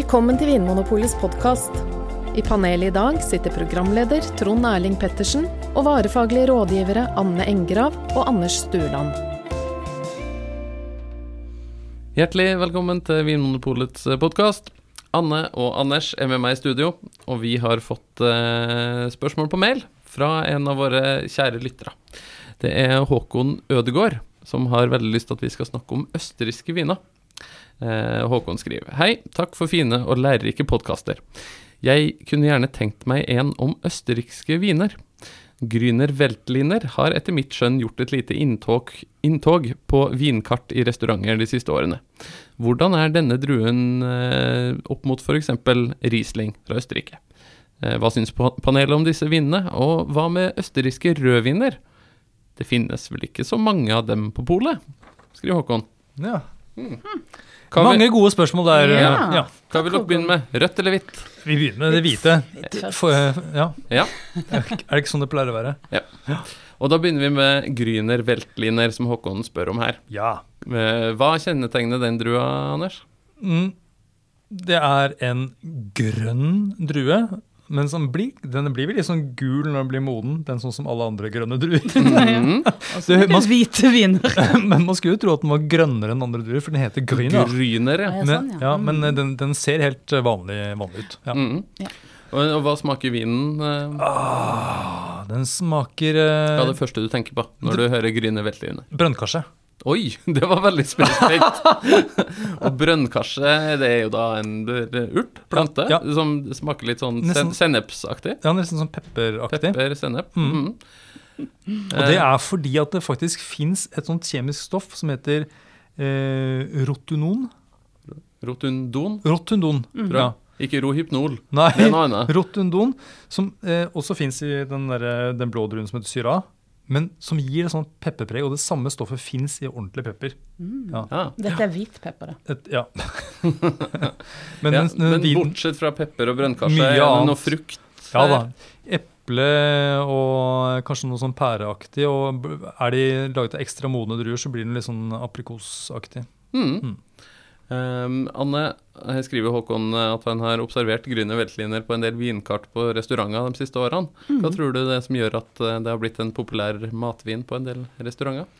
Velkommen til Vinmonopolets podkast. I panelet i dag sitter programleder Trond Erling Pettersen og varefaglige rådgivere Anne Engrav og Anders Stueland. Hjertelig velkommen til Vinmonopolets podkast. Anne og Anders er med meg i studio, og vi har fått eh, spørsmål på mail fra en av våre kjære lyttere. Det er Håkon Ødegård som har veldig lyst til at vi skal snakke om østerrikske viner. Eh, Håkon skriver Hei, takk for fine og lærerike podkaster. Jeg kunne gjerne tenkt meg en om østerrikske viner. Grüner Weltliner har etter mitt skjønn gjort et lite inntog, inntog på vinkart i restauranter de siste årene. Hvordan er denne druen eh, opp mot f.eks. Riesling fra Østerrike? Eh, hva syns panelet om disse vinene, og hva med østerrikske rødviner? Det finnes vel ikke så mange av dem på polet, skriver Håkon. Ja. Hva Mange vi... gode spørsmål der. Ja. Ja. hva vil dere begynne med? Rødt eller hvitt? Vi begynner med det hvite. For, ja. Ja. Er det ikke sånn det pleier å være? Og da begynner vi med Gryner Veltliner, som Håkon spør om her. Ja. Eh, Hva kjennetegner den drua, Anders? Mm. Det er en grønn drue, men som blir, den blir vel litt sånn gul når den blir moden. Den sånn som alle andre grønne druer. Mm. Det, man, Hvite viner. men man skulle jo tro at den var grønnere enn andre druer, for den heter Grüner. Grüner, ja. Ja, Men, sånn, ja. ja, men eh, den, den ser helt eh, vanlig, vanlig ut. Ja. Mm. Ja. Og, og hva smaker vinen? eh, Ah, den smaker Hva er eh, det første du tenker på når du hører Grüner Veltliner. brønnkarse. Oi, det var veldig spesifikt. og brønnkarse, det er jo da en eh, urt, plante, Ja. som smaker litt sånn Nesten- sennepsaktig. Ja, nesten sånn pepperaktig. Pepper, sennep. Mm. Mm. Og det er fordi at det faktisk fins et sånt kjemisk stoff som heter eh, rotunon. Rotundon, Rotundon. mm. Ja. Ikke rohypnol. Nei, Det er noe annet. rotundon, som eh, også fins i den, der, den blå druen som heter syra, men som gir et sånt pepperpreg. Og det samme stoffet fins i ordentlig pepper. Ja. Ja. Dette er hvit pepper, da. Et, ja. Men, men ja, den, den men vinen- bortsett fra pepper og brønnkarse, er det noe frukt? Ja da. Eple og kanskje noe sånn pæreaktig. Og er de laget av ekstra modne druer, så blir den litt sånn aprikosaktig. Mm. Mm. Um, Anne, her skriver Håkon eh, at han har observert Grüner veltliner på en del vinkart på restauranter de siste årene. Mm. Hva tror du det er som gjør at eh, det har blitt en populær matvin på en del restauranter?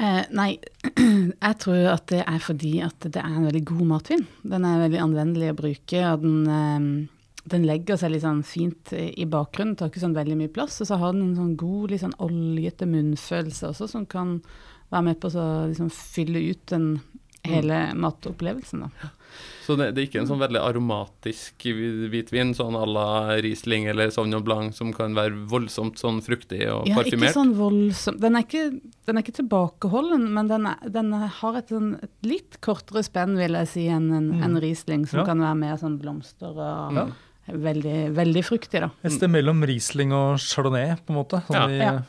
Eh, nei, jeg tror at det er fordi at det er en veldig god matvin. Den er veldig anvendelig å bruke, og den, eh, den legger seg litt sånn fint i i bakgrunnen, tar ikke sånn veldig mye plass. Og så har den en sånn god, litt sånn oljete munnfølelse også, som kan være med på å liksom fylle ut den hele matopplevelsen. da. Så det, det er ikke en sånn veldig aromatisk hvitvin, sånn à la Riesling eller Sauvignon Blanc, som kan være voldsomt sånn fruktig og Ja, ikke sånn voldsom Den er ikke, den er ikke tilbakeholden, men den, er, den har et, sånn, et litt kortere spenn, vil jeg si, enn en, Mm. en Riesling, som Ja. kan være mer sånn blomster og Ja. veldig, veldig fruktig, da. Et sted mellom Riesling og Chardonnay, på en måte. Sånn Ja. i Ja.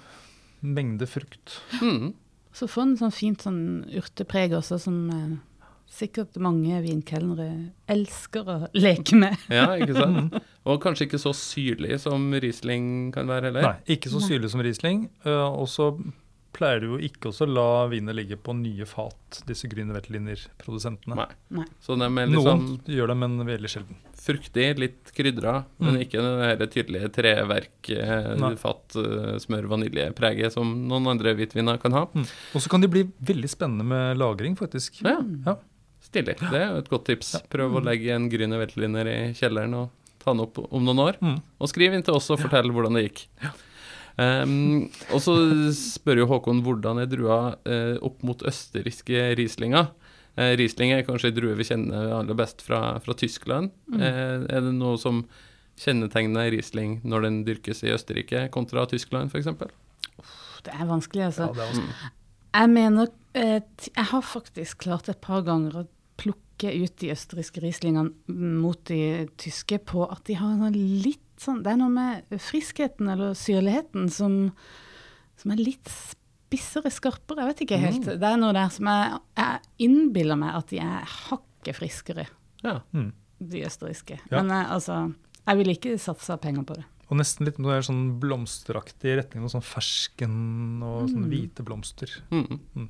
mengde frukt. Mm. Så får den sånn fint sånn urtepreg også, som eh, sikkert mange vinkelnere elsker å leke med. Ja, ikke sant? Og kanskje ikke så syrlig som Riesling kan være heller? Nei, ikke så syrlig som Riesling. Uh, og så pleier du jo ikke å la vinet ligge på nye fat, disse Grüner Veltliner-produsentene. Nei. Nei. Så de er Noen liksom gjør det, men veldig sjelden. fruktig, litt krydra, men Mm. ikke det tydelige treverk, eh, Nei. fatt, eh, smør, vaniljepreget som noen andre hvitviner kan ha. Mm. Og så kan de bli veldig spennende med lagring, faktisk. Ja, Ja. stilig. Det er jo et godt tips. Prøv å legge en Grüner Weltliner i kjelleren og ta den opp om noen år. Mm. Og skriv inn til oss og fortell hvordan det gikk. Um, og så spør jo Håkon hvordan er drua uh, opp mot østerrikske Rieslinger. Uh, Riesling er kanskje en drue vi kjenner aller best fra, fra Tyskland. Eh, er det noe som kjennetegner Riesling når den dyrkes i Østerrike kontra Tyskland f.eks.? Det er vanskelig, altså. Ja, er vanskelig. Jeg mener eh, Jeg har faktisk klart et par ganger å plukke ut de østerrikske Rieslingene mot de tyske på at de har en sånn litt sånn Det er noe med friskheten eller syrligheten som, som er litt spissere, skarpere. Jeg vet ikke helt. Det er noe der som jeg, jeg innbiller meg at de er hakket friskere, Ja. Mm. de østerrikske. Ja. Men eh, altså Jeg ville ikke satsa penger på det. Og nesten litt noe sånn blomsteraktig retning. Noe sånn fersken og sånne hvite blomster. Mm.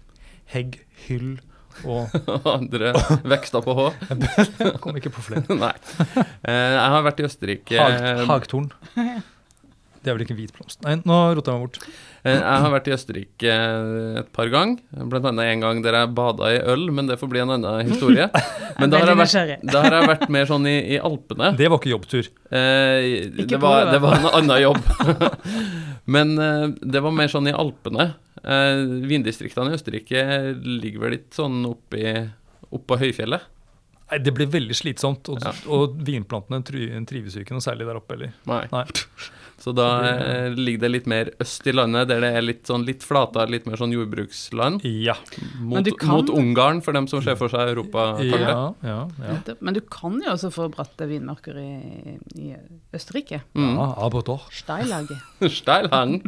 Hegg, hyll og Andre vekster på H. jeg kom ikke på flere. Nei. Eh, Jeg har vært i Østerrike Hag, hagtorn. Det er vel ikke hvit blomst. Nei, nå rota jeg meg bort. Eh, Jeg har vært i Østerrike et par ganger, blant annet en gang der jeg bada i øl, men det får bli en annen historie. Men da har jeg vært, har jeg vært mer sånn i, i Alpene. Det var ikke jobbtur. Eh, Ikke det, var, det, det var en annen jobb. men eh, det var mer sånn i Alpene. Eh, vindistriktene i Østerrike ligger vel litt sånn oppi oppå høyfjellet. Nei, Det blir veldig slitsomt, og, Ja. og vinplantene trives jo ikke noe særlig der oppe heller. Nei. Nei. Så da eh, ligger det litt mer øst i landet, der det er litt sånn litt flatere, litt mer sånn jordbruksland. Ja. Mot, kan- mot Ungarn, for dem som ser for seg Europakartet. Ja, ja, ja. Men du kan jo også få bratte vinmarker i, i Østerrike. Mm. ja aber doch. Steillaget. Steilhang.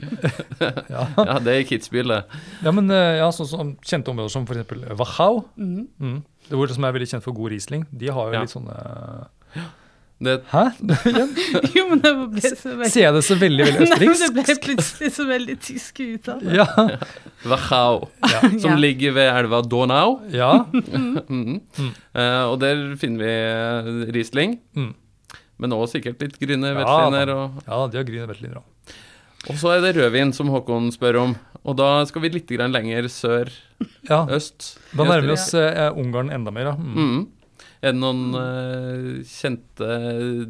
Ja. Ja, det er Kitzbühel, det. ja, men eh, ja, så, så, kjente områder som f.eks. Wachau, mm. mm. det hvor som er veldig kjent for god Riesling, de har jo Ja. litt sånne det Hæ? Jo, men det ble så veldig Sier jeg det så veldig, veldig Nei, men det ble plutselig så veldig tysk ut av det. Ja. Wachau, som Ja. ligger ved elva Donau. ja. mm. Mm. Uh, og der finner vi eh, Riesling, Mm. men også sikkert litt Grüne Ja, Veltliner. Og, ja, de har grønne Veltliner òg. og så er det rødvin, som Håkon spør om. Og da skal vi litt lenger lenger Ja, sør-øst. da nærmer vi oss uh, Ungarn enda mer, ja. Mm. Er det noen eh, kjente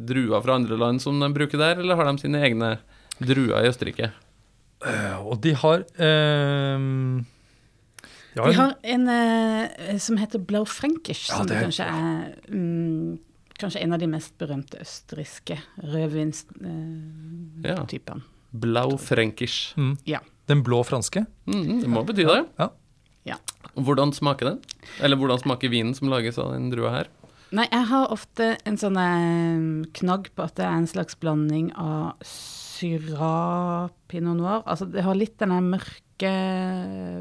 druer fra andre land som de bruker der, eller har de sine egne druer i Østerrike? Eh, Og de har ehm, de De har en som heter Blau Frankisch, Ja, som det er- kanskje er um, kanskje en av de mest berømte østerrikske rødvinstypene. Ja. Blau Frankisch. mm, Ja. Den blå franske. Mm, det må bety det. Ja. Ja. Hvordan smaker den? Eller hvordan smaker vinen som lages av den drua her? Nei, jeg har ofte en sånn eh, knagg på at det er en slags blanding av syra pinot noir. Altså det har litt den der mørke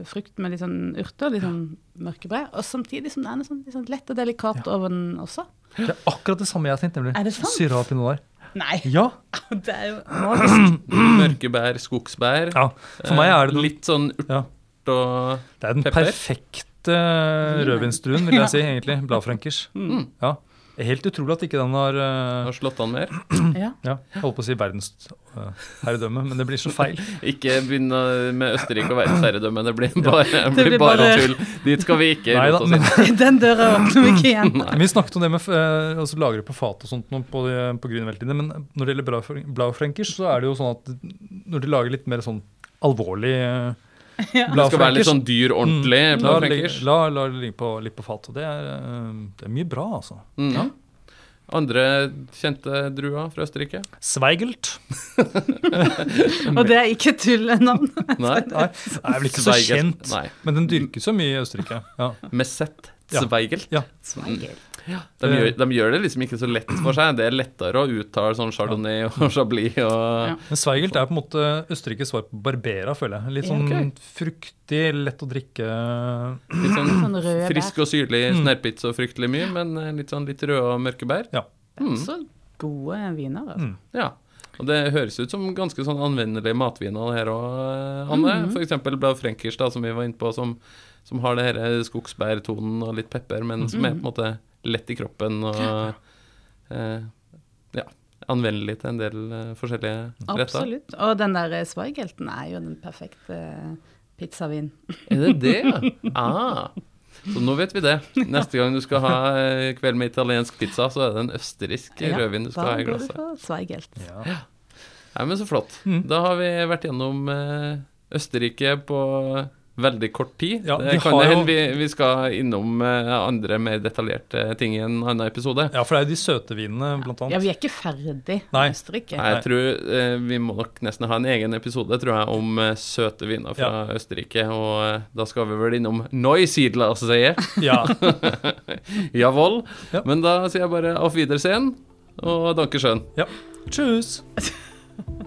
frukt med litt sånn urter, litt sånn mørkebre. Og samtidig som det er noe sånn, litt sånn lett og delikat over den også. Det er akkurat det samme jeg har tenkt, nemlig. Er det sant? Syrah Pinot Noir. Nei, Ja. det er jo magisk. Mørkebær, skogsbær. ja. For meg er det Eh, noe Litt sånn urt ja. og Det er den Pepper? perfekte rødvinsdruen, vil jeg si, egentlig. Bladfrankers. mm, Ja. Helt utrolig at ikke den har uh, har slått an mer. Ja. ja, Jeg holdt på å si verdensherredømme, men det blir så feil. Ikke begynne med Østerrike og verdensherredømme. Det blir bare, det Det blir bare bare- tull. Dit skal vi ikke Nei da, men. Den døra åpner vi ikke igjen. Vi snakket om det med uh, altså lagre på fat og sånt på, de- på Grünerveltliner, men når det gjelder Blau- Blaufrankers, så er det jo sånn at når de lager litt mer sånn alvorlig eh, Ja. Det skal være litt sånn dyr, ordentlig mm, la, la, la det ligge på, litt på fatet. Det er, eh, det er mye bra, altså. Mm. Ja. Andre kjente druer fra Østerrike? Sveigelt. Og det er ikke tullenavn. Nei. Nei, det er vel ikke så kjent, Nei. men den dyrkes så mye i Østerrike. Ja. Med Z. Ja. Zweigelt. Ja. De gjør, de gjør det liksom ikke så lett for seg. Det er lettere å uttale sånn chardonnay og chablis og Ja. Men Zweigelt er på en måte Østerrikes svar på Barbera, føler jeg. Litt sånn okay. fruktig, lett å drikke. litt sånn Sånn frisk og syrlig. Mm. og så fryktelig mye, men eh, litt sånn litt røde og mørke bær. Ja. Mm. Så gode viner, altså. Mm. Ja. Og det høres ut som ganske sånn anvendelige matviner her òg, Anne. Mm For eksempel Blad Frenkers, da, som vi var inne på, som, som har det her skogsbærtonen og litt pepper, men som er på en måte lett i kroppen og eh, ja, anvendelig til en del eh, forskjellige retter. Absolutt. Og den der eh, Zweigelten er jo den perfekte eh, pizzavin. Er det det? Ah. Så nå vet vi det. Neste gang du skal ha eh, kveld med italiensk pizza, så er det en østerriksk Ja, rødvin du skal ha i går du glasset. for Zweigelt. Ja. Nei, men så flott. Mm. Da har vi vært gjennom eh, Østerrike på veldig kort tid. Ja, det kan jo- hende vi, vi skal innom eh, andre mer detaljerte ting i en annen episode. ja, for det er jo de søte vinene, blant annet. Ja, vi er ikke ferdig Nei. med Østerrike. Jeg tror eh, Vi må nok nesten ha en egen episode tror jeg, om eh, søte viner fra Østerrike. Og da skal vi vel innom Neusiedler, sier jeg. Ja. Jawohl. Ja. Men da sier jeg bare auf Wiedersehen og danke schön. ja. Tschüss.